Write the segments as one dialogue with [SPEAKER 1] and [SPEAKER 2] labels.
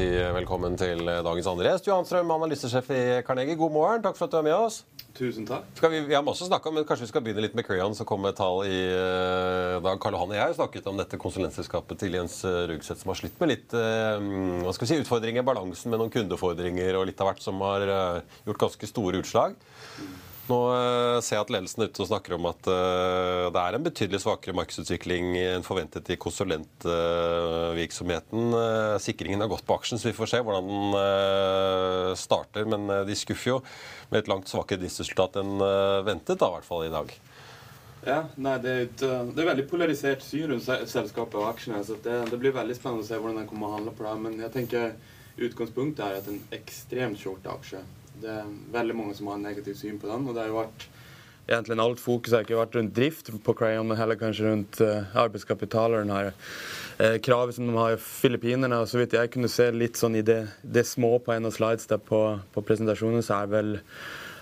[SPEAKER 1] Si velkommen til dagens andre gjest. Johan Strøm, analysesjef i Carnegie. God morgen. Takk for at du er med oss.
[SPEAKER 2] Tusen takk.
[SPEAKER 1] Vi, vi, har masse å snakke om, men kanskje vi skal begynne litt med Crayon, som kom med tall i uh, dag. Karl Johan og jeg har snakket om dette konsulentselskapet til Jens Rugseth, som har slitt med litt uh, hva skal vi si, utfordringer i balansen med noen kundefordringer og litt av hvert som har uh, gjort ganske store utslag. Nå ser jeg at ledelsen er ute og snakker om at det er en betydelig svakere markedsutvikling enn forventet i konsulentvirksomheten. Sikringen har gått på aksjen, så vi får se hvordan den starter. Men de skuffer jo med et langt svakere driftsresultat enn ventet, da, i hvert fall i dag.
[SPEAKER 2] Ja, nei, det, er et, det er veldig polarisert syn rundt selskapet og aksjene. så det, det, blir veldig spennende å se hvordan den kommer å handle på det. Men jeg tenker utgangspunktet er at en ekstremt short aksje. Det er veldig mange som har en negativ syn på den. og det har jo vært Egentlig alt fokus har ikke vært rundt drift på Crayon, men heller kanskje rundt uh, arbeidskapital og den her uh, kravet som de har i Filippinene. og Så vidt jeg kunne se litt sånn i det, det små på en av slides der på, på presentasjonen, så er vel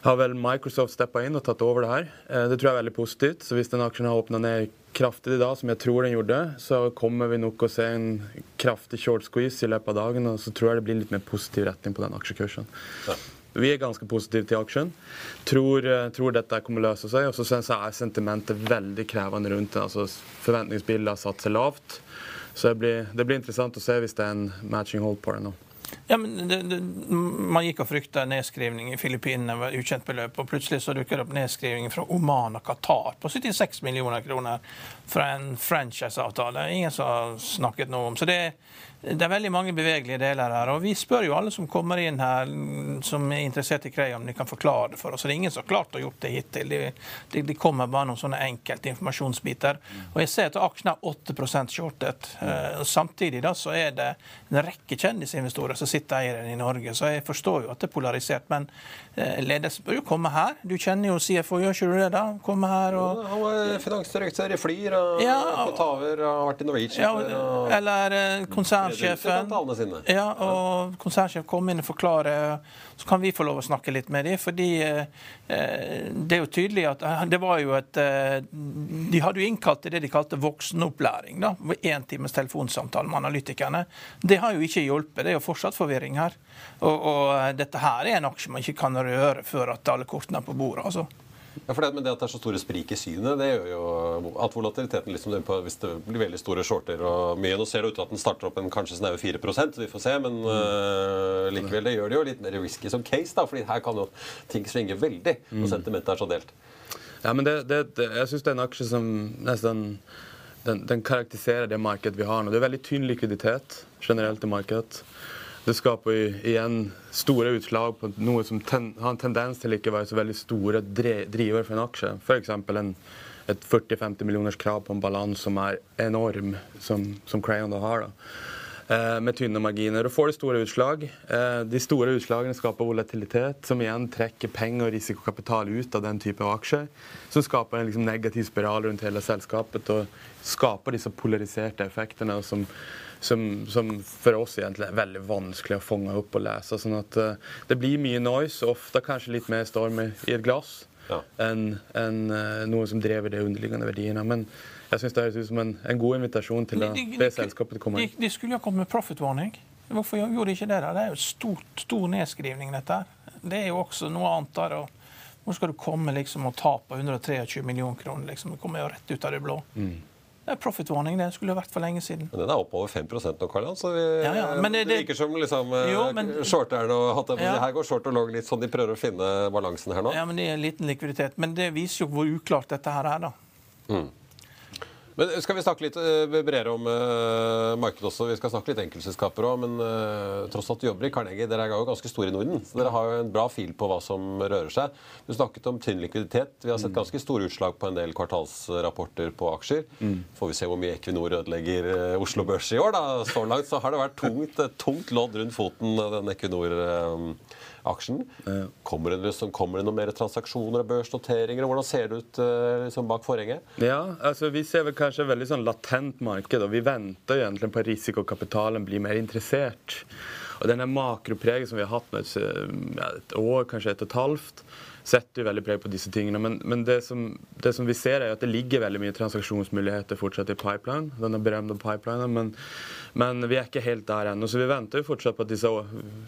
[SPEAKER 2] har vel Microsoft steppa inn og tatt over det her. Det tror jeg er veldig positivt. Så hvis den aksjen har åpna ned kraftig i dag, som jeg tror den gjorde, så kommer vi nok å se en kraftig short squeeze i løpet av dagen. Og så tror jeg det blir litt mer positiv retning på den aksjekursen. Ja. Vi er ganske positive til aksjen. Tror, tror dette kommer å løse seg. Og så syns jeg er sentimentet veldig krevende rundt det. Altså, Forventningsbildet seg lavt. Så det blir, det blir, interessant å se hvis det er en matching hold på det nå.
[SPEAKER 3] Ja, men det, det, Man gikk og frykta nedskrivning i Filippinene med ukjent beløp, og plutselig så dukker det opp nedskrivning fra Oman og Qatar på 76 millioner kroner fra en franchiseavtale. Ingen som har snakket noe om. Så det, det er veldig mange bevegelige deler her. Og vi spør jo alle som kommer inn her som er interessert i Krei, om de kan forklare det for oss. Det er ingen som har klart å gjort det hittil. Det de, de kommer bare noen sånne enkelte informasjonsbiter. Og jeg ser at aksjen er 8 shortet. Uh, samtidig da så er det en rekke kjendisinvestorer som sitter eieren i Norge. Så jeg forstår jo at det er polarisert. Men uh, ledelsen bør jo komme her. Du kjenner jo CFO, gjør ikke du det? da? Komme her og
[SPEAKER 1] Han var finansdirektør i Flyr og ja, på Taver og har vært i Norwegian.
[SPEAKER 3] Ja, eller uh, konsern konsernsjefen ja, og konsernsjef kom inn og forklare, så kan vi få lov å snakke litt med dem. fordi eh, det er jo tydelig at eh, det var jo et eh, De hadde jo innkalt til det de kalte voksenopplæring. da, Én times telefonsamtale med analytikerne. Det har jo ikke hjulpet. Det er jo fortsatt forvirring her. Og, og dette her er en aksje man ikke kan røre før at alle kortene er på bordet. altså.
[SPEAKER 1] Ja, for det, men det at det er så store sprik i synet, det gjør jo at volatiliteten liksom, Hvis det blir veldig store shorter og mye Nå ser det ut til at den starter opp en kanskje snaue 4 vi får se. Men uh, likevel, det gjør det jo litt mer risky som case, da, fordi her kan jo ting svinge veldig. Og mm. sentimentet er så delt.
[SPEAKER 2] Ja, men det, det, det, jeg syns det er en aksje som nesten den, den karakteriserer det markedet vi har nå. Det er veldig tynn likviditet generelt i markedet. Det skaper igjen store utslag på noe som ten, har en tendens til ikke å være så veldig store driver for en aksje. F.eks. et 40-50 millioners krav på en balanse som er enorm, som, som Crayon da har. da. Eh, med tynne marginer. Og får de store utslag. Eh, de store utslagene skaper volatilitet, som igjen trekker penger og risikokapital ut av den type av aksjer. Som skaper en liksom, negativ spiral rundt hele selskapet og skaper disse polariserte effektene. som som, som, for oss egentlig er veldig vanskelig å fange opp og lese. sånn at uh, Det blir mye noise, ofte kanskje litt mer storm i et glass ja. enn en, uh, eh, noe som drever de underliggende verdiene. Men jeg syns det høres ut som en, en, god invitasjon til å be selskapet komme
[SPEAKER 3] inn. De, de skulle jo kommet med profit warning. Hvorfor gjorde de ikke det? da? Det er jo stor, stor nedskrivning, dette her. Det er jo også noe annet der. og Hvor skal du komme liksom og tape 123 millioner kroner? Liksom? Det kommer jo rett ut av det blå. Mm. Det er profit warning. Det skulle vært for lenge siden.
[SPEAKER 1] Men den er oppover 5 nå, Karl Så vi, ja, ja. det, det, det, virker som liksom, jo, men, shorterne og ja. Her går short og long litt sånn. De prøver å finne balansen her nå.
[SPEAKER 3] Ja, men det er en liten likviditet. Men det viser jo hvor uklart dette her er, da. Mm.
[SPEAKER 1] Men Skal vi snakke litt uh, bredere om uh, markedet også? Vi skal snakke litt enkeltselskaper òg. Men tross alt du jobber i Carnegie, dere er jo ganske store i Norden. Så dere har jo en bra fil på hva som rører seg. Du snakket om tynn likviditet. Vi har sett mm. ganske store utslag på en del kvartalsrapporter på aksjer. Mm. Får vi se hvor mye Equinor ødelegger Oslo Børs i år. da. Så langt så har det vært tungt, tungt lodd rundt foten den Equinor. Aksjen. Kommer det, liksom, kommer det noen mer transaksjoner og børsnoteringer? Hvordan ser det ut eh, liksom, bak forhenget?
[SPEAKER 2] Ja, altså, Vi ser vel kanskje et veldig sånn latent marked. og Vi venter egentlig på at risikokapitalen blir mer interessert. Og denne makropreget som vi har hatt med et, et år, kanskje et og et halvt, setter jo veldig preg på disse tingene. Men, men det, som, det, som, vi ser, er at det ligger veldig mye transaksjonsmuligheter fortsatt i pipeline. denne berømte pipelinen, men, men, vi er ikke helt der ennå. Så vi venter jo fortsatt på at disse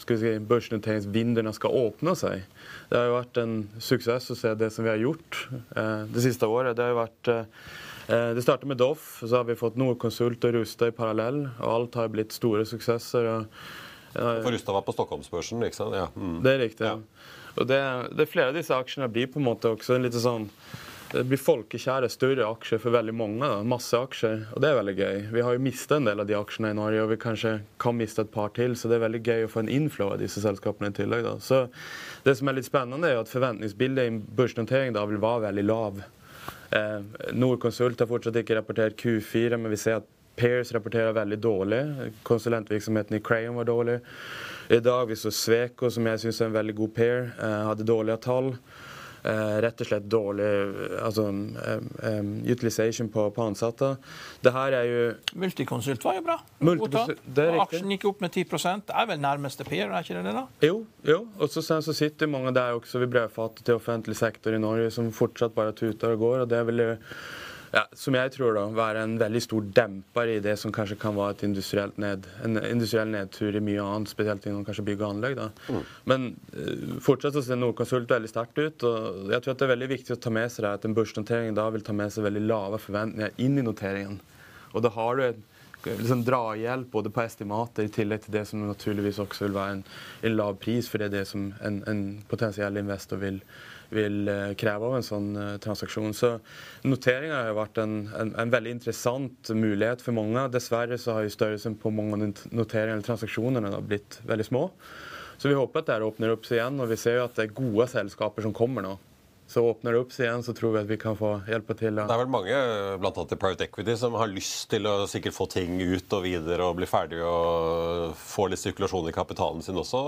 [SPEAKER 2] si, børsnoteringsvinduene skal åpne seg. Det har jo vært en suksess å se det som vi har gjort eh, det siste året. Det har jo vært eh, det startet med Doff, så har vi fått Nordkonsult og Rusta i parallell. og Alt har blitt store suksesser. Og,
[SPEAKER 1] For Rusta var på Stockholmsbørsen, ikke sant? Ja.
[SPEAKER 2] Mm. Det er riktig. ja. Og det, det, Flere av disse aksjene blir på en måte også en litt sånn det blir folkekjære, større aksjer for veldig mange. Da. Masse aksjer, og det er veldig gøy. Vi har jo mista en del av de aksjene i Norge, og vi kanskje kan miste et par til. Så det er veldig gøy å få en inflow av disse selskapene i tillegg. Da. Så Det som er litt spennende, er at forventningsbildet i børsnotering da vil være veldig lav. Eh, Nordkonsult har fortsatt ikke rapportert Q4, men vi ser at Pairs rapporterer veldig dårlig. Konsulentvirksomheten i Crayon var dårlig. I dag vi så Sveko, som jeg syns er en veldig god pair, eh, hadde dårlige tall. Eh, rett og slett dårlig altså, um, utilization på, på, ansatte. Det her er jo
[SPEAKER 3] Multiconsult var jo bra. Aksjen gikk opp med 10 Det er vel nærmeste peer, er ikke det det? da?
[SPEAKER 2] Jo, jo. og så, så sitter mange der også ved brødfatet til offentlig sektor i Norge som fortsatt bare tuter og går. og det er jo ja, som jeg tror da, være en veldig stor demper i det som kanskje kan være et industrielt ned, en industriell nedtur i mye annet, spesielt innom kanskje bygg og anlegg. da. Mm. Men uh, fortsatt så ser Nordkonsult veldig sterkt ut. og jeg tror at Det er veldig viktig å ta med seg det, at en børsnotering da vil ta med seg veldig lave forventninger inn i noteringen. Og da har du en liksom drahjelp både på estimater, i tillegg til det som naturligvis også vil være en, en lav pris, for det er det som en, en potensiell investor vil, vil eh, kreve av en sånn uh, transaksjon. Så Noteringa har vært en, en, en, veldig interessant mulighet for mange. Dessverre så har jo størrelsen på mange noteringer eller transaksjonene da, blitt veldig små. Så vi håper at det åpner opp seg igjen, og vi ser jo at det er gode selskaper som kommer nå. Så åpner det opp seg igjen, så tror vi at vi kan få hjelpe til.
[SPEAKER 1] Det er vel mange annet i Private Equity som har lyst til å sikkert få ting ut og videre og bli ferdig og få litt sirkulasjon i kapitalen sin også.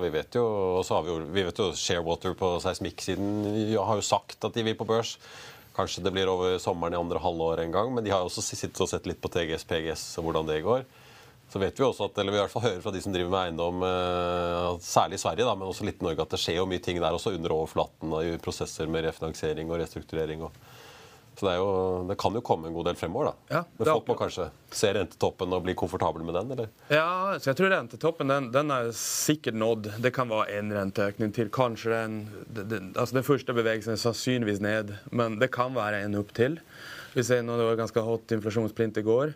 [SPEAKER 1] Vi vet jo, har vi, vi vet jo Sharewater på Seismikk-siden har jo sagt at de vil på børs. Kanskje det blir over sommeren i andre halvår en gang, men de har også sittet og sett litt på TGS, PGS og hvordan det går. Så vet vi også at, eller vi i hvert fall hører fra de som driver med eiendom, eh, særlig i Sverige, da, men også litt i Norge, at det skjer jo mye ting der også under overflaten i prosesser med refinansiering og restrukturering. Og, så det, jo, det, kan jo komme en god del fremover. da. Ja, men folk må kanskje se rentetoppen og bli komfortable med den? eller?
[SPEAKER 2] Ja, så jeg tror rentetoppen den, den er sikkert nådd. Det kan være én renteøkning til. Kanskje den, den, altså den første bevegelsen er sannsynligvis ned, men det kan være en opp til. Vi ser nå det var ganske hot inflasjonsprint i går.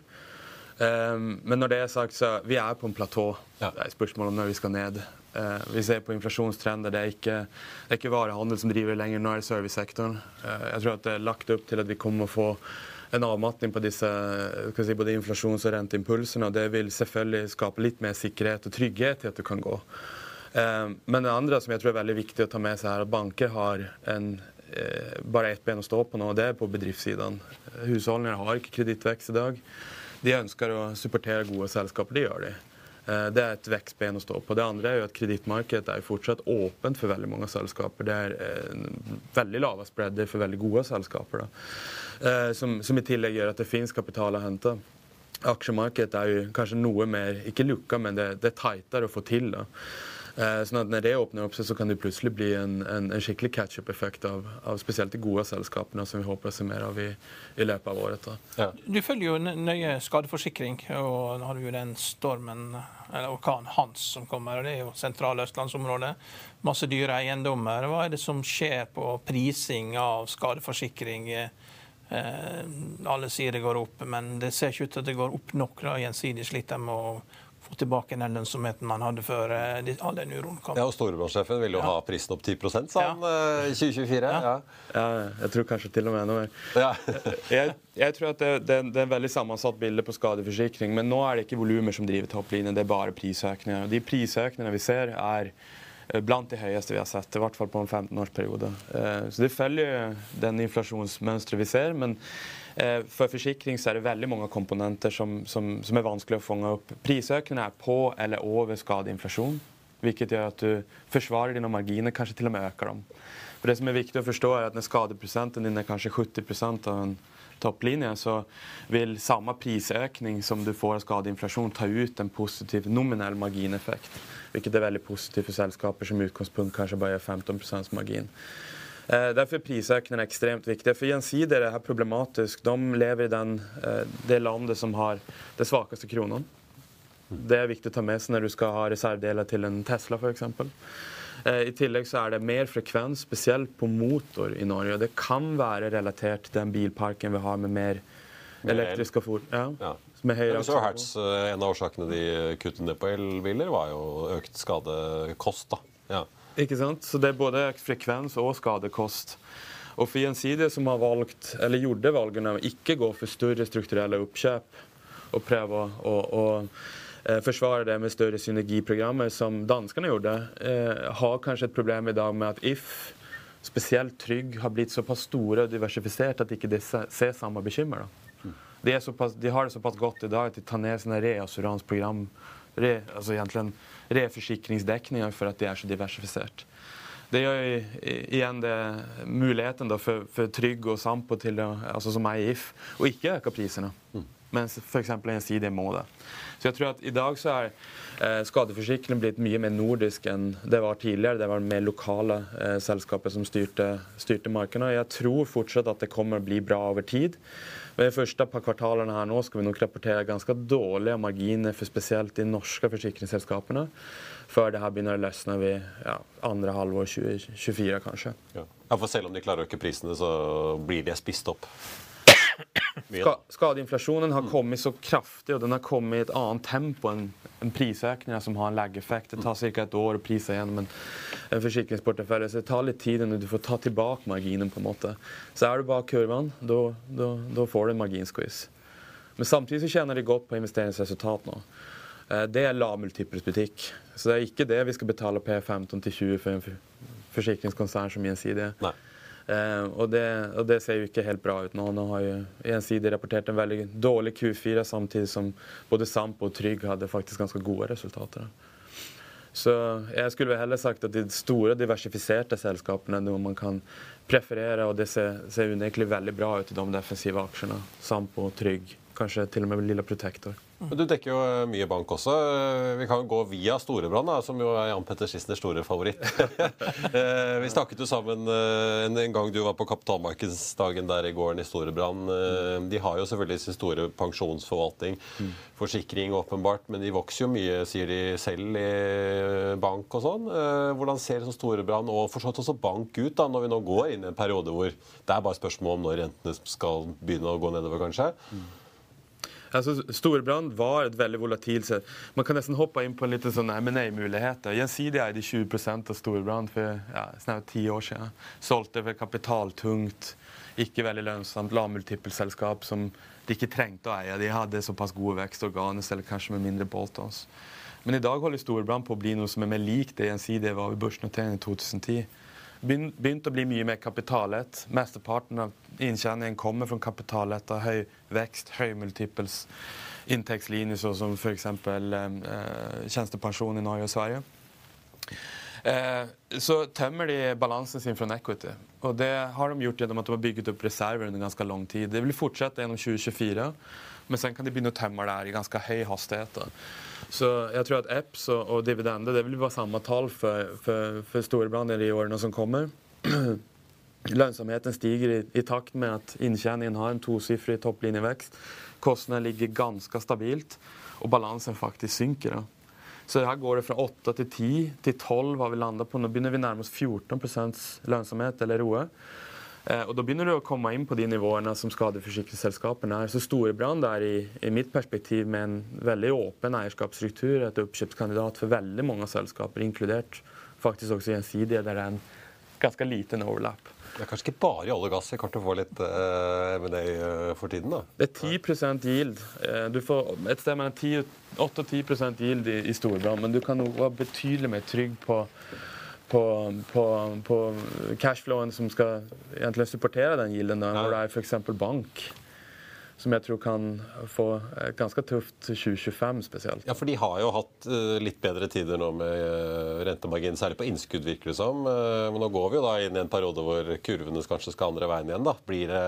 [SPEAKER 2] Um, men når det er sagt, så vi er på en platå. Det er spørsmål om når vi skal ned. Uh, vi ser på inflasjonstrender. Det er ikke, det er ikke varehandel som driver lenger, nå er det servicesektoren. Uh, jeg tror at det er lagt opp til at vi kommer å få en avmatning på disse si, både inflasjons- og renteimpulsene. og Det vil selvfølgelig skape litt mer sikkerhet og trygghet til at du kan gå. Men det andre som jeg tror er veldig viktig å ta med seg, er at banker har en, bare ett ben å stå på nå, og det er på bedriftssiden. Husholdninger har ikke kredittvekst i dag de ønsker å supportere gode selskaper. Det gjør de. Eh, det er et vekstben å stå på. Det andre er jo at kredittmarkedet er fortsatt åpent for veldig mange selskaper. Det er eh, veldig lave spredder for veldig gode selskaper. da. som, som, i tillegg gjør at det fins kapital å hente. Aksjemarkedet er jo kanskje noe mer, ikke lukka, men det, det er tightere å få til. da. Eh, sånn at Når det åpner opp, så kan det plutselig bli en, en, en skikkelig catch-up-effekt av, av, spesielt de gode selskapene som vi håper å se mer av i, i løpet av året.
[SPEAKER 3] Ja. Du følger jo nøye skadeforsikring, og nå har du jo den stormen, eller orkanen Hans som kommer. og Det er jo sentrale østlandsområdet. Masse dyre eiendommer. Hva er det som skjer på prising av skadeforsikring? Eh, alle sier det går opp, men det ser ikke ut til at det går opp nok. da, Gjensidig sliter med å få tilbake den lønnsomheten man hadde før eh, all den uroen kom.
[SPEAKER 1] Ja, og Storebrannssjefen ville jo
[SPEAKER 3] Ja.
[SPEAKER 1] ha prisen opp 10 sa han eh, i 2024. Ja.
[SPEAKER 2] Ja, jeg tror kanskje til og med enda mer.
[SPEAKER 1] Ja.
[SPEAKER 2] jeg, jeg tror at det, det, det er en veldig sammensatt bilde på skadeforsikring. Men nå er det ikke volumer som driver topplinjen, det er bare prisøkninger. Og de prisøkningene vi ser, er eh, blant de høyeste vi har sett, i hvert fall på en 15-årsperiode. Eh, Så det følger den inflasjonsmønsteret vi ser. men eh, for forsikring så er det veldig mange komponenter som, som, som er vanskelig å fange opp. Prisøkningene er på eller over skadeinflasjon, hvilket gjør at du forsvarer dine marginer, kanskje til og med øker dem. For det som er viktig å forstå er at Når skadeprosenten din er kanskje 70% av en topplinje, så vil samme prisøkning som du får av skadeinflasjon, ta ut en positiv nominell margineffekt. Hvilket er veldig positivt for selskaper som i utgangspunkt kanskje bare gjør 15% margin. Eh, Derfor er prisøkningene ekstremt viktige. For Gjensidige er problematisk. De lever i den, eh, det landet som har det svakeste kronen. Det er viktig å ta med seg når du skal ha reservedeler til en Tesla f.eks. I tillegg så er det mer frekvens, spesielt på motor i Norge. og Det kan være relatert til den bilparken vi har med mer elektriske fort. Ja.
[SPEAKER 1] Ja.
[SPEAKER 2] Med høyere
[SPEAKER 1] Ja, så. Hertz, eh, En av årsakene de kuttet ned på elbiler, var jo økt skadekost. da. Ja.
[SPEAKER 2] Ikke sant? Så det er både frekvens og skadekost. Og for Gjensidige, som har valgt, eller gjorde valgene å ikke gå for større strukturelle oppkjøp, og prøve å, å, å eh, forsvare det med større synergiprogrammer, som danskene gjorde, eh, har kanskje et problem i dag med at If, spesielt Trygg, har blitt såpass store og diversifisert at ikke de ikke ser samme bekymmer. De, de har det såpass godt i dag at de tar ned sine reassuranceprogram, re, altså egentlig reforsikringsdekninger, for at de er så diversifisert. Det gjør igjen det muligheten for, for Trygg og Sampo til å, altså som er i If, å ikke øke prisene. Mens f.eks. Gjensidige må det. Så jeg tror at i dag så er eh, skadeforsikring blitt mye mer nordisk enn det var tidligere. Det var mer lokale eh, selskaper som styrte, styrte markedene. Jeg tror fortsatt at det kommer å bli bra over tid. Men de første par kvartalene her nå skal vi nok rapportere ganske dårlige marginer for spesielt de norske forsikringsselskapene. Før det her begynner å løsne ved ja, andre halvår 2024, kanskje.
[SPEAKER 1] Ja. ja, For selv om de klarer å øke prisene, så blir de spist opp.
[SPEAKER 2] Ska, skadeinflasjonen har kommet så kraftig, og den har kommet i et annet tempo enn en prisøkninger som har en lag-effekt. Det tar ca. et år å prise gjennom en, en forsikringsportefølje, så det tar litt tid når du får ta tilbake marginen. på en måte. Så er du bak kurven, da- får du en marginsquiz. Men samtidig så tjener de godt på investeringsresultat nå. Eh, Det er lavmultiplesbutikk. Så det er ikke det vi skal betale P15-20 for en forsikringskonsern som Gjensidige.
[SPEAKER 1] Nei.
[SPEAKER 2] Eh, og, det, og det ser jo ikke helt bra ut nå. Nå har jo Gjensidig rapportert en veldig dårlig Q4, samtidig som både Sampo og Trygg hadde faktisk ganske gode resultater. Så jeg skulle heller sagt at de store, diversifiserte selskapene er noe man kan preferere, og det ser, ser unektelig veldig bra ut i de defensive aksjene. Sampo, Trygg, kanskje til og med Lilla Protector.
[SPEAKER 1] Men Du dekker jo eh, mye bank også. Eh, Vi kan gå via Storebrand, som jo er Jan Petter Schissners store favoritt. Eh, Vi snakket jo sammen en gang du var på kapitalmarkedsdagen der i gården i Storebrand. De har jo selvfølgelig sin store pensjonsforvaltning, forsikring åpenbart, men de vokser jo mye, sier de selv, i bank og sånn. Hvordan ser så Storebrand og for så vidt også bank ut da, når vi nå går inn i en periode hvor det er bare spørsmål om når rentene skal begynne å gå nedover, kanskje?
[SPEAKER 2] Altså, Storebrand var et veldig volatilt sett. Man kan nesten hoppe inn på litt sånn M&A-muligheter. Gjensidig eide 20% av Storebrand for ja, snart ti år siden. Solgte for kapitaltungt, ikke veldig lønnsomt, lavmultippelselskap som de ikke trengte å eie. De hadde såpass gode vekstorganer, eller kanskje med mindre boltons. Men i dag holder Storebrand på å bli noe som er mer likt det Gjensidige var ved børsnoteringen i 2010. Begyn- Begynt å bli mye mer kapitalet. Mesteparten av inntjeningen kommer fra kapitalet av høy vekst, høy multiples inntektslinjer, sånn som f.eks. Eh, tjenestepensjon i Norge og Sverige. Eh, så tømmer de balansen sin fra equity. Og det har de gjort gjennom at de har bygget opp reserver under ganske lang tid. Det vil fortsette gjennom 2024, men sen kan de begynne å temme det her i ganske høy hastighet. Så jeg tror at EPS og, og dividende det vil være samme tall for, for, for Storebrand i årene som kommer. Lønnsomheten stiger i, i takt med at inntjeningen har en tosifret topplinjevekst. Kostnadene ligger ganske stabilt, og balansen faktisk synker. da. Så her går det fra 8 til 10 til 12 har vi landet på. Nå begynner vi nærme oss 14 lønnsomhet, eller ROE. Eh, og Da begynner du å komme inn på de nivåene som skadeforsikringsselskapene er. Så Storebrand er i, i, mitt perspektiv med en veldig åpen eierskapsstruktur et oppkjøpskandidat for veldig mange selskaper, inkludert faktisk også Gjensidige, der det er en ganske liten overlap.
[SPEAKER 1] Det er kanskje ikke bare i olje og gass jeg kommer til å få litt uh, M&A uh, for tiden? da?
[SPEAKER 2] Det er 10 yield. Du får et sted mellom 8 og 10 yield i, i Storebrand, men du kan være betydelig mer trygg på på, på, på cashflowen som skal egentlig supportere den gilden, da, hvor det er f.eks. bank som jeg tror kan få et ganske tøft 2025 spesielt.
[SPEAKER 1] Ja, for de har jo hatt uh, litt bedre tider nå med uh, rentemargin, særlig på innskudd, virker det som. Uh, men nå går vi jo da inn i en periode hvor kurvene kanskje skal andre veien igjen. da. Blir det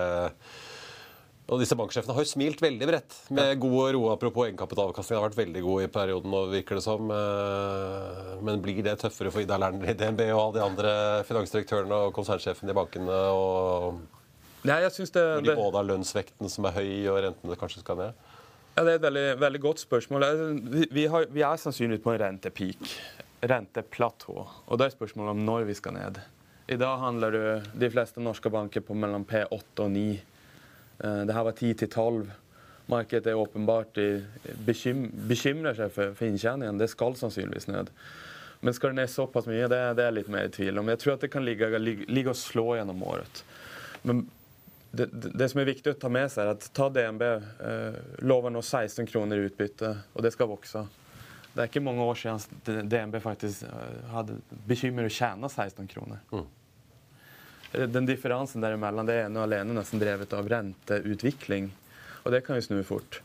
[SPEAKER 1] og disse banksjefene har jo smilt veldig bredt med god ro. Apropos egenkapitalavkastning har vært veldig god i perioden nå, virker det som. Men blir det tøffere for Ida Lerner i DNB og alle de andre finansdirektørene og konsernsjefene i bankene? og
[SPEAKER 2] Nei, jeg synes det,
[SPEAKER 1] Hvor de både har lønnsvekten som er høy, og rentene kanskje skal ned?
[SPEAKER 2] Ja, Det er et veldig, veldig godt spørsmål. Vi, vi, har, vi er sannsynligvis på en rentepeak. Renteplatå. Og det er spørsmålet om når vi skal ned. I dag handler du de fleste norske banker på mellom P8 og 9. Eh, det her var 10 til 12. Markedet er åpenbart bekym, bekymrer seg for, for inntjeningen. Det skal sannsynligvis ned. Men skal det ned såpass mye, det, det er litt mer i tvil om. Jeg tror at det kan ligge, ligge, og slå gjennom året. Men det, det, som er viktig å ta med seg, er at ta DNB eh, lover nå 16 kroner i utbytte, og det skal vokse. Det er ikke mange år siden DNB faktisk eh, hadde bekymret å tjene 16 kroner. Mm. Eh, den differansen derimellom det er ene og alene nesten drevet av renteutvikling. Og det kan jo snu fort.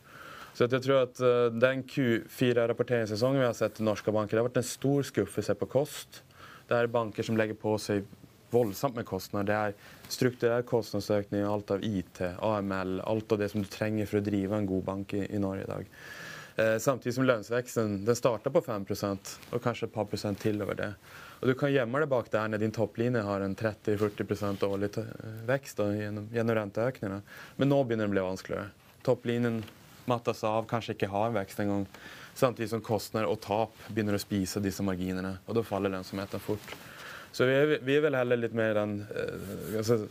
[SPEAKER 2] Så jeg tror at uh, Den Q4-rapporteringssesongen vi har sett i norske banker, det har vært en stor skuffelse på kost. Det er banker som legger på seg voldsomt med kostnader. Det er strukturell kostnadsøkning, alt av IT, AML, alt av det som du trenger for å drive en god bank i, i Norge i dag. Eh, samtidig som lønnsveksten den starter på 5 og kanskje et par prosent til over det. Og Du kan gjemme deg bak der når din topplinje har en 30-40 årlig vekst da, gjennom, gjennom renteøkningene. Men nå begynner det å bli vanskeligere. Topplinjen mattes av, kanskje ikke har vekst engang. Samtidig som kostnader og tap begynner å spise disse marginene. Og da faller lønnsomheten fort. Så vi er, vi er, vel heller litt mer den eh, altså,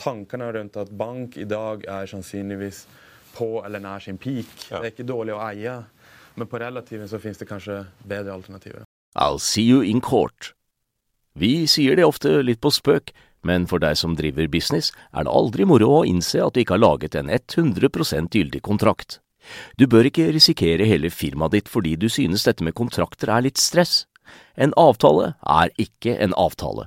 [SPEAKER 2] tankene rundt at bank i dag er sannsynligvis på eller nær sin peak. Ja. Det er ikke dårlig å eie, men på relativen så finnes det kanskje bedre alternativer.
[SPEAKER 4] I'll see you in court. Vi sier det ofte litt på spøk, men for deg som driver business, er det aldri moro å innse at du ikke har laget en 100% gyldig kontrakt. Du bør ikke risikere hele firmaet ditt fordi du synes dette med kontrakter er litt stress. En avtale er ikke en avtale.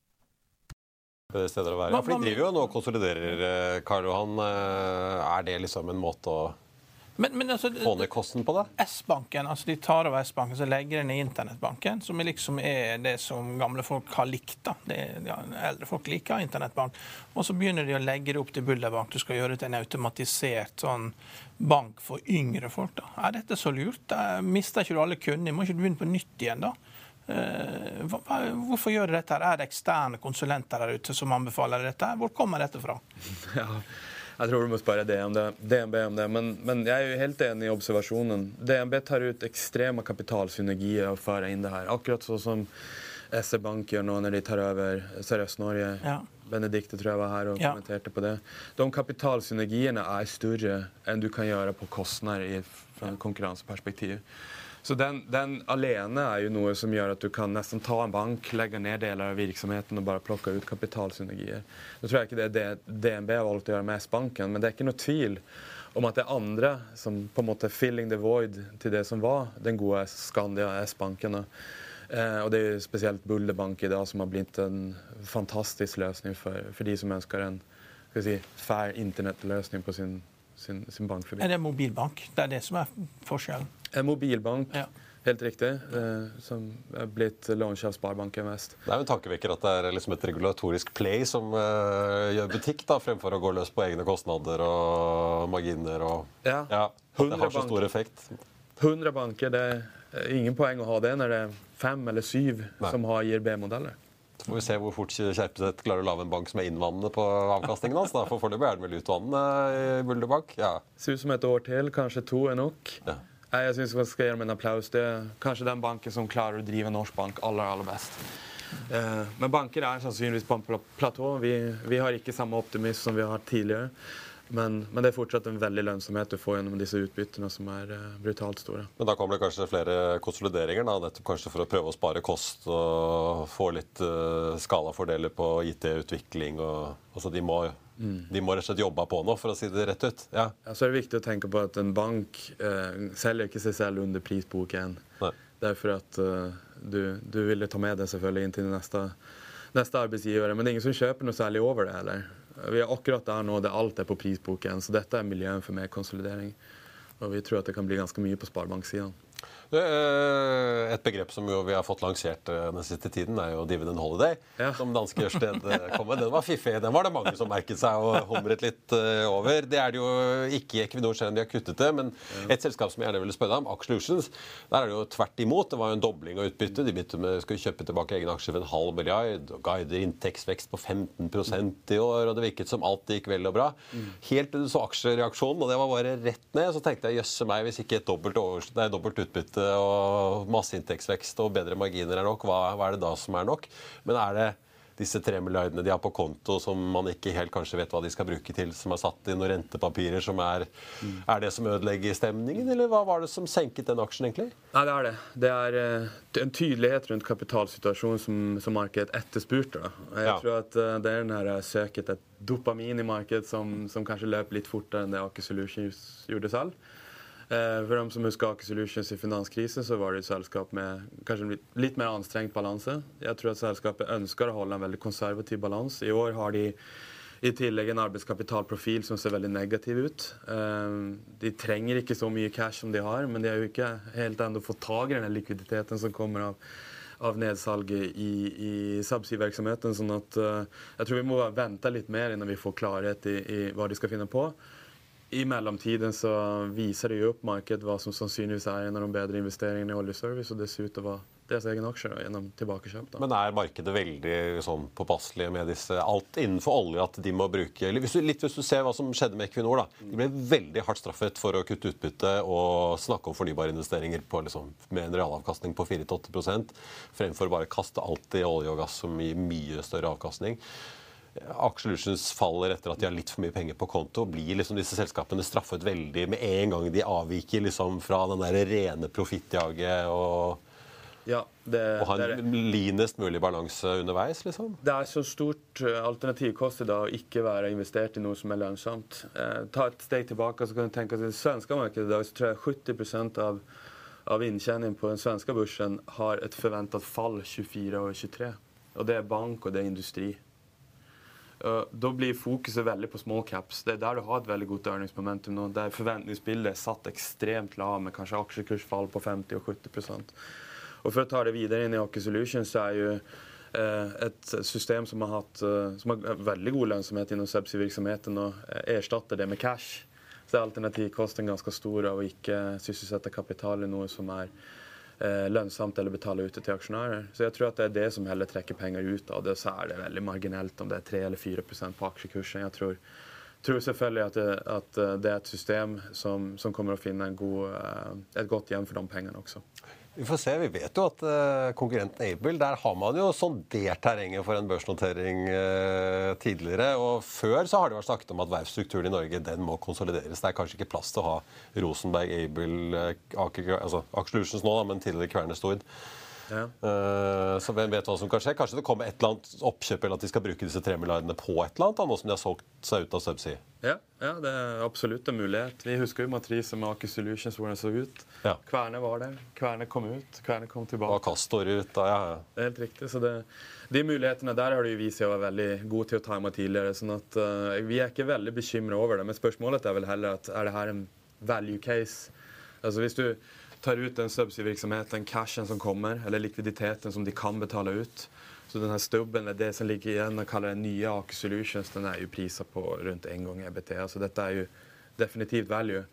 [SPEAKER 1] Steder å være. Ja, for De driver jo nå og konsoliderer, eh, Karl Johan. Eh, er det liksom en måte å men, men altså, Få ned kosten på det?
[SPEAKER 3] S-banken, altså De tar over S-banken så legger den i internettbanken, som liksom er det som gamle folk har likt. da. Det, ja, eldre folk liker internettbank. Og så begynner de å legge det opp til Bullerbank. Du skal gjøre det til en automatisert sånn bank for yngre folk. da. Er dette så lurt? Da mister ikke du alle kundene? Må ikke du begynne på nytt igjen da? Uh, hvorfor gjør de dette? Er det eksterne konsulenter der ute som anbefaler dette? Hvor kommer dette fra?
[SPEAKER 2] Ja, jeg tror du må spørre DNB, DNB om det. Men, men, jeg er jo helt enig i observasjonen. DNB tar ut ekstreme kapitalsynergier og fører inn det her. Akkurat sånn som SE Bank gjør nå når de tar over Sørøst-Norge. Ja. Benedicte tror jeg var her og ja. kommenterte på det. De kapitalsynergiene er større enn du kan gjøre på kostnader fra konkurranseperspektiv. Så den, den, alene er jo noe som gjør at du kan nesten ta en bank, legge ned deler av virksomheten og bare plukke ut kapitalsynergier. Nå tror jeg ikke det er det DNB har valgt å gjøre med S-banken, men det er ikke noe tvil om at det er andre som på en måte filling the void til det som var den gode Skandia S-banken. Eh, og det er jo spesielt Bulle Bank i dag som har blitt en fantastisk løsning for, for de som ønsker en skal si, fair internettløsning på sin, sin, sin bankforbindelse.
[SPEAKER 3] Er det mobilbank? Det er det som er forskjellen?
[SPEAKER 2] En mobilbank,
[SPEAKER 3] Ja.
[SPEAKER 2] helt riktig, eh, som er blitt launchet av Sparebanken Vest.
[SPEAKER 1] Det er jo en tankevekker at det er liksom et regulatorisk play som eh, gjør butikk, da, fremfor å gå løs på egne kostnader og marginer. og
[SPEAKER 2] Ja.
[SPEAKER 1] ja det har så stor effekt.
[SPEAKER 2] 100 banker, det er ingen poeng å ha det når det er fem eller syv
[SPEAKER 1] Nei.
[SPEAKER 2] som har IRB-modeller.
[SPEAKER 1] Får vi se hvor fort Kjerpeset klarer å lage en bank som er innvannende på avkastningen hans. da, For foreløpig er den vel utvannende i Bulderbank. Ja.
[SPEAKER 2] Ser ut som et år til, kanskje to er nok.
[SPEAKER 1] Ja.
[SPEAKER 2] Jeg synes vi skal gi dem en applaus. Det er kanskje den banken som klarer å drive norsk bank aller, aller best. Eh, men banker er sannsynligvis på en pla- platå. Vi, vi har ikke samme optimisme som vi har hatt tidligere. Men, men det er fortsatt en veldig lønnsomhet du får gjennom disse utbyttene, som er uh, brutalt store.
[SPEAKER 1] Men da kommer det kanskje flere konsolideringer, da, nettopp kanskje for å prøve å spare kost og få litt uh, skalafordeler på IT-utvikling. og altså de må, de må rett og slett jobbe på nå, for å si det rett ut. Ja.
[SPEAKER 2] Ja, så er det viktig å tenke på at en bank uh, selger ikke seg selv under prisboken.
[SPEAKER 1] Nei.
[SPEAKER 2] Derfor at uh, du, du ville ta med det selvfølgelig inn til neste, neste arbeidsgiver. Men det er ingen som kjøper noe særlig over det heller. Vi er akkurat der nå der alt er på prisboken, så dette er miljøet for mer konsolidering. Og vi tror at det kan bli ganske mye på sparebanksiden.
[SPEAKER 1] Eh, Et begrep som vi har fått lansert eh, den siste tiden, er jo dividend holiday.
[SPEAKER 2] Ja.
[SPEAKER 1] Som danske Ørsted eh, kom med. Den var fiffig. Den var det mange som merket seg og humret litt over. Det er det jo ikke i Equinor, selv om de har kuttet det. Men et selskap som jeg gjerne ville spørre deg om, Aker Solutions, der er det jo tvert imot. Det var jo en dobling av utbyttet. De begynte med skulle kjøpe tilbake egne aksjer for en halv milliard. og Guider inntektsvekst på 15% i år, og det virket som alt gikk vel og bra. Helt til du så aksjereaksjonen, og det var bare rett ned, så tenkte jeg jøsse meg, hvis ikke et dobbelt, dobbelt utbytte og masseinntektsvekst og bedre marginer er nok, hva, hva er det da som er nok? Men er det disse tre milliardene de har på konto som man ikke helt kanskje vet hva de skal bruke til, som er satt i noen rentepapirer som er Er det som ødelegger stemningen, eller hva var det som senket den aksjen, egentlig?
[SPEAKER 2] Nei, det er det. Det er eh, en tydelighet rundt kapitalsituasjonen som, som markedet etterspurte. Jeg
[SPEAKER 1] Ja.
[SPEAKER 2] tror at eh, det er den her søket et dopamin i markedet som, som kanskje løp litt fortere enn det Aker Solutions gjorde selv. Eh, For dem som husker Aker Solutions i finanskrisen, så var det et selskap med kanskje en litt, mer anstrengt balanse. Jeg tror at selskapet ønsker å holde en veldig konservativ balanse. I år har de i tillegg en arbeidskapitalprofil som ser veldig negativ ut. Eh, De trenger ikke så mye cash som de har, men de har jo ikke helt ennå fått tak i den likviditeten som kommer av, av nedsalget i, i subsea-virksomheten. Sånn at eh, jeg tror vi må vente litt mer innan vi får klarhet i, i hva de skal finne på. I mellomtiden så viser det jo opp markedet hva som sannsynligvis er en av de bedre investeringene i oljeservice, og det ser ut til å være deres egen aksjer gjennom tilbakekjøp. Da.
[SPEAKER 1] Men er markedet veldig sånn påpasselig med disse alt innenfor olje at de må bruke hvis du, Litt hvis du ser hva som skjedde med Equinor. da. De ble veldig hardt straffet for å kutte utbytte og snakke om fornybarinvesteringer på liksom, med en realavkastning på 4-8 fremfor bare kaste alt i olje og gass som gir mye større avkastning. Aker Solutions faller etter at de har litt for mye penger på konto. Blir liksom disse selskapene straffet veldig med en gang de avviker liksom fra den der rene profittjaget og,
[SPEAKER 2] Ja, det,
[SPEAKER 1] og ha en linest mulig balanse underveis? liksom?
[SPEAKER 2] Det er så stort eh, alternativkost å ikke være investert i noe som er lønnsomt. Eh, ta et steg tilbake så kan du tenke at det svenske markedet i dag så tror jeg 70% av, av inntjeningen på den svenske børsen har et forventet fall 24 og 23. Og det er bank, og det er industri. Uh, da blir fokuset veldig på small caps. Det er der du har et veldig godt earningsmomentum nå. Der forventningsbildet er satt ekstremt lav, med kanskje aksjekursfall på 50 og 70% Og For å ta det videre inn i Aker Solutions, så er jo eh, et system som har hatt eh, som har veldig god lønnsomhet innen subsea-virksomheten, og eh, erstatter det med cash. Så er alternativkosten ganske stor av å ikke sysselsette kapital i noe som er eh, lønnsomt eller betale ut til aksjonærer. Så jeg tror at det er det som heller trekker penger ut av det. Så er det veldig marginelt om det er 3 eller 4% på aksjekursen. Jeg tror, tror selvfølgelig at det, at eh, det er et system som, som kommer å finne god, eh, et godt hjem for de pengene også.
[SPEAKER 1] Vi får se. Vi vet jo at uh, konkurrenten Able, der har man jo sondert terrenget for en børsnotering uh, tidligere. Og før så har det vært snakket om at verftsstrukturen i Norge den må konsolideres. Det er kanskje ikke plass til å ha Rosenberg, Able, eh, Aker, altså Aker Solutions nå, da, men tidligere Kværner Stord.
[SPEAKER 2] Ja.
[SPEAKER 1] Uh, Så hvem vet hva som kan skje? Kanskje det kommer et eller annet oppkjøp, eller at de skal bruke disse tre milliardene på et eller annet, nå som de har solgt seg ut av Subsea.
[SPEAKER 2] Ja, ja, det er absolutt en mulighet. Vi husker jo matrisen med Aker Solutions, hvordan det så ut.
[SPEAKER 1] Ja.
[SPEAKER 2] Kverne var der. Kverne kom ut. Kverne kom
[SPEAKER 1] Og
[SPEAKER 2] tilbake.
[SPEAKER 1] Castor ut, da, ja. ja.
[SPEAKER 2] Det er helt riktig. Så det, de mulighetene der har de vist seg å være veldig gode til å time tidligere. sånn at uh, Vi er ikke veldig bekymra over det. Men spørsmålet er vel heller at er det her en value case? Altså Hvis du tar ut den subsea-virksomheten, cashen som kommer, eller likviditeten som de kan betale ut så den her stubben, eller det som ligger igjen, og kaller det nye Aker Solutions, den er jo prisa på rundt én gang EBT. Så dette er jo definitivt value.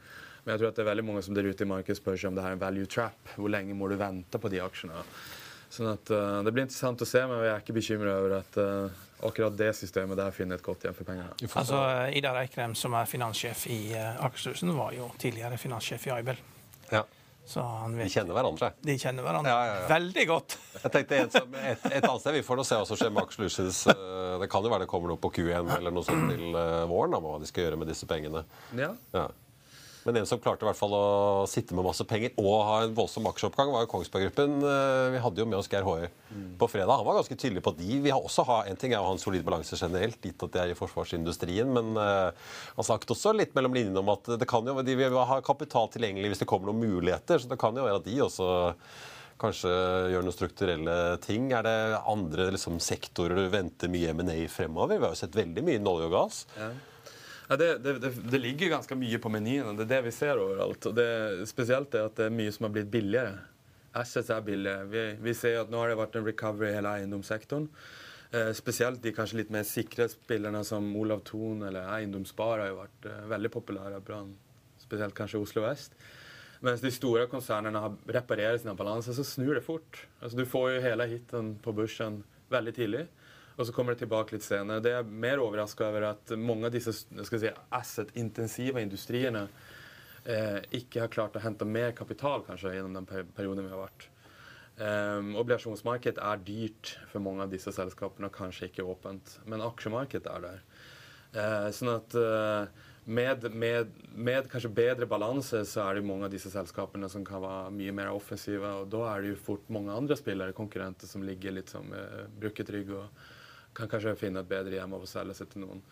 [SPEAKER 2] Men jeg tror at det er veldig mange som der ute i markedet spør seg om det her er en value trap. Hvor lenge må du vente på de aksjene? Sånn at uh, Det blir interessant å se, men jeg er ikke bekymra over at uh, akkurat det systemet der finner et godt hjem for pengene.
[SPEAKER 3] Altså, Ida Eikrem, som er finanssjef i uh, Akershusene, var jo tidligere finanssjef i Aibel.
[SPEAKER 1] ja.
[SPEAKER 3] Så han
[SPEAKER 1] De kjenner hverandre.
[SPEAKER 3] de kjenner hverandre
[SPEAKER 1] Ja, ja, ja.
[SPEAKER 3] veldig godt.
[SPEAKER 1] Jeg tenkte et, et, et annet sted, Vi får nå se hva som skjer med Aker Solutions. Eh, Det kan jo være det kommer noe på Q1 eller noe sånt til eh, våren om hva de skal gjøre med disse pengene.
[SPEAKER 2] Ja.
[SPEAKER 1] Men en som klarte i hvert fall å sitte med masse penger og ha en voldsom aksjeoppgang, var jo Kongsberg Gruppen. Eh, Vi hadde jo med oss Geir Hoie på fredag. Han var ganske tydelig på at de vil også ha En ting er å ha en solid balanse generelt, gitt at de er i forsvarsindustrien, men eh, han snakket også litt mellom linjene om at det kan jo, de vil ha kapital tilgjengelig hvis det kommer noen muligheter. Så det kan jo være at de også kanskje gjør noen strukturelle ting. Er det andre liksom, sektorer du venter mye M&A fremover? Vi har jo sett veldig mye innen olje og gass.
[SPEAKER 2] Ja, det, det, det, det ligger ganske mye på menyen. Det er det vi ser overalt. og det, Spesielt er at det er mye som har blitt billigere. Assets er billigere. Vi, vi ser at nå har det vært en recovery i hele eiendomssektoren. Eh, spesielt de kanskje litt mer sikre spillerne som Olav Thon eller Eiendomsspar har jo vært eh, veldig populære blant spesielt kanskje Oslo vest. Mens de store konsernene har reparerer sine balanser, så snur det fort. Altså, du får jo hele hiten på børsen veldig tidlig. Og så kommer det tilbake litt senere. Det er mer overraska over at mange av disse si, asset-intensive industriene eh, ikke har klart å hente mer kapital kanskje gjennom den perioden vi har vært. Um, obligasjonsmarkedet er dyrt for mange av disse selskapene, og kanskje ikke åpent. Men aksjemarkedet er der. Uh, sånn at uh, med, med, med kanskje bedre balanse så er det mange av disse selskapene som kan være mye mer offensive. Og da er det jo fort mange andre spillere, konkurrenter, som ligger litt som uh, brukket rygg og kan kanskje finne et bedre hjem av å selge seg til noen.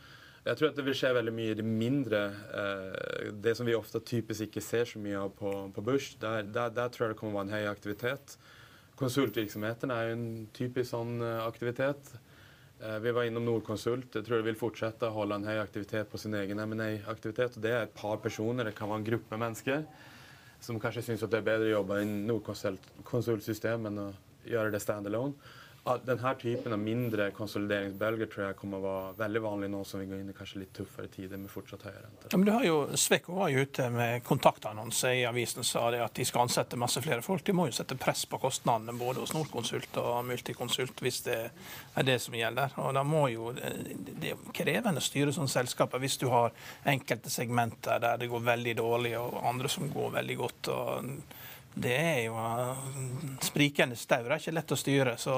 [SPEAKER 2] Jeg tror at det vil skje veldig mye i det mindre. Eh, det som vi ofte typisk ikke ser så mye av på, på børs. Der, der, der tror jeg det kommer å være en høy aktivitet. Konsultvirksomheten er jo en typisk sånn eh, aktivitet. Eh, vi var innom Nordkonsult. Jeg tror de vil fortsette å holde en høy aktivitet på sin egen M&A-aktivitet. og Det er et par personer, det kan være en gruppe mennesker, som kanskje syns det er bedre å jobbe i Nordkonsultsystem enn å gjøre det standalone. Denne typen av mindre konsolideringsbølger tror jeg kommer å være veldig vanlig nå som vi går inn i kanskje litt tøffere tider med fortsatt høye renter.
[SPEAKER 3] Ja, men du har jo, Sveko var jo ute med kontaktannonse i avisen sa det at de skal ansette masse flere folk. De må jo sette press på kostnadene både hos Norconsult og Multiconsult hvis det er det som gjelder. Og da må jo, Det er krevende å styre sånne selskaper hvis du har enkelte segmenter der det går veldig dårlig, og andre som går veldig godt. og det er jo uh, sprikende staur. Det er ikke lett å styre. så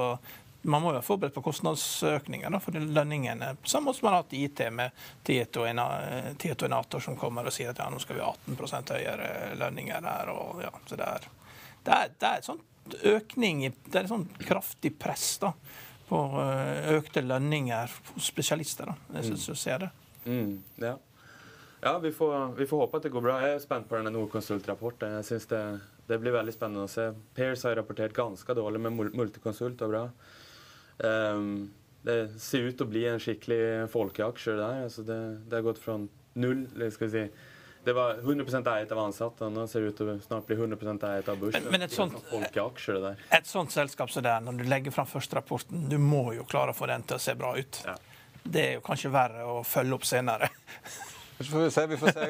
[SPEAKER 3] man må jo være forberedt på kostnadsøkninger da, for lønningene. Samme som man har hatt IT med Tieto og Tieto og Enator som kommer og sier at ja, nå skal vi ha 18 høyere lønninger der. Og, ja, så det er, det er, det er sånn økning Det er et sånn kraftig press da, på uh, økte lønninger hos spesialister. da, Jeg synes du ser det.
[SPEAKER 2] Mm, ja. ja vi, får, vi får håpe at det går bra. Jeg er spent på denne Nordkonsult-rapporten. Jeg synes det, det blir veldig spennende å se. Pairs har rapportert ganske dårlig, med multikonsult og bra. Um, det ser ut til å bli en skikkelig folkeaksje der. Altså det, det har gått fra null eller skal vi si, Det var 100 eiet av ansatte, nå ser det ut til å snart bli 100% eiet av børsen.
[SPEAKER 3] Men- men et sånt-
[SPEAKER 2] sånn.
[SPEAKER 3] Et sånt selskap som det når du legger fram første rapporten, du må jo klare å få den til å se bra ut.
[SPEAKER 2] Ja.
[SPEAKER 3] Det er jo kanskje verre å følge opp senere.
[SPEAKER 1] Så får vi se. vi får se.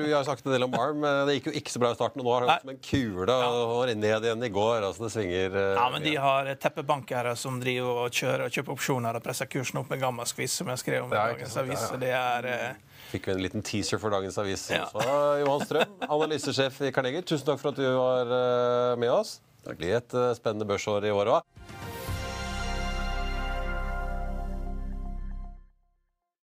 [SPEAKER 1] Vi har snakket en del om ARM. Det gikk jo ikke så bra i starten. og Nå har det gått som en kule og ned igjen i går. altså Det svinger eh,
[SPEAKER 3] Ja, men de har teppebankere som driver og kjører og kjøper opsjoner og presser kursen opp med gammel skviss, som jeg skrev om i dagens avis. Det er eh,
[SPEAKER 1] Fikk vi en liten teaser for dagens avis
[SPEAKER 3] Ja.
[SPEAKER 1] også. Johan Strøm, analysesjef i Carnegie. Tusen takk for at du var eh, med oss. Det blir et eh, spennende børsår i år òg.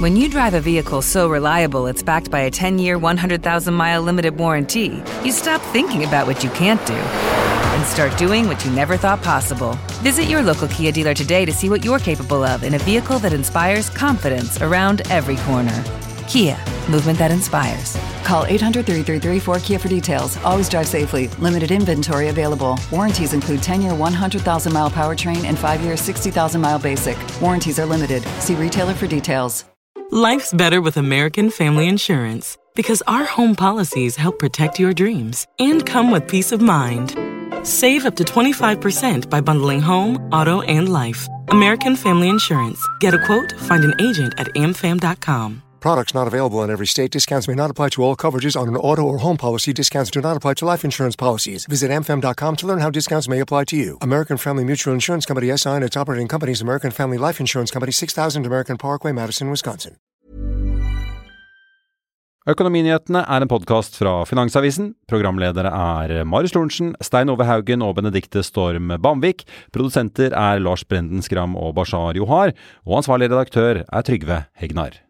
[SPEAKER 5] When you drive a vehicle so reliable it's backed by a 10-year, 100,000-mile limited warranty, you stop thinking about what you can't do and start doing what you never thought possible. Visit your local Kia dealer today to see what you're capable of in a vehicle that inspires confidence around every corner. Kia, movement that inspires.
[SPEAKER 6] Call 800 333 4KIA for details. Always drive safely. Limited inventory available. Warranties include 10 year 100,000 mile powertrain and 5 year 60,000 mile basic. Warranties are limited. See retailer for details.
[SPEAKER 7] Life's better with American Family Insurance because our home policies help protect your dreams and come with peace of mind. Save up to 25% by bundling home, auto, and life. American Family Insurance. Get a quote, find an agent at amfam.com.
[SPEAKER 8] Products not available in every state. Discounts may not apply to all coverages on an auto or home policy. Discounts do not apply to life insurance policies. Visit amfam.com to learn how discounts may apply to you. American Family Mutual Insurance Company SI and its operating companies American Family Life Insurance Company 6000 American Parkway, Madison, Wisconsin.
[SPEAKER 9] Økonominyhetene er en podkast fra Finansavisen. Programledere er Marius Lorentzen, Stein Ove Haugen og Benedikte Storm Bamvik. Produsenter er Lars Brenden Skram og Bashar Johar. Og ansvarlig redaktør er Trygve Hegnar.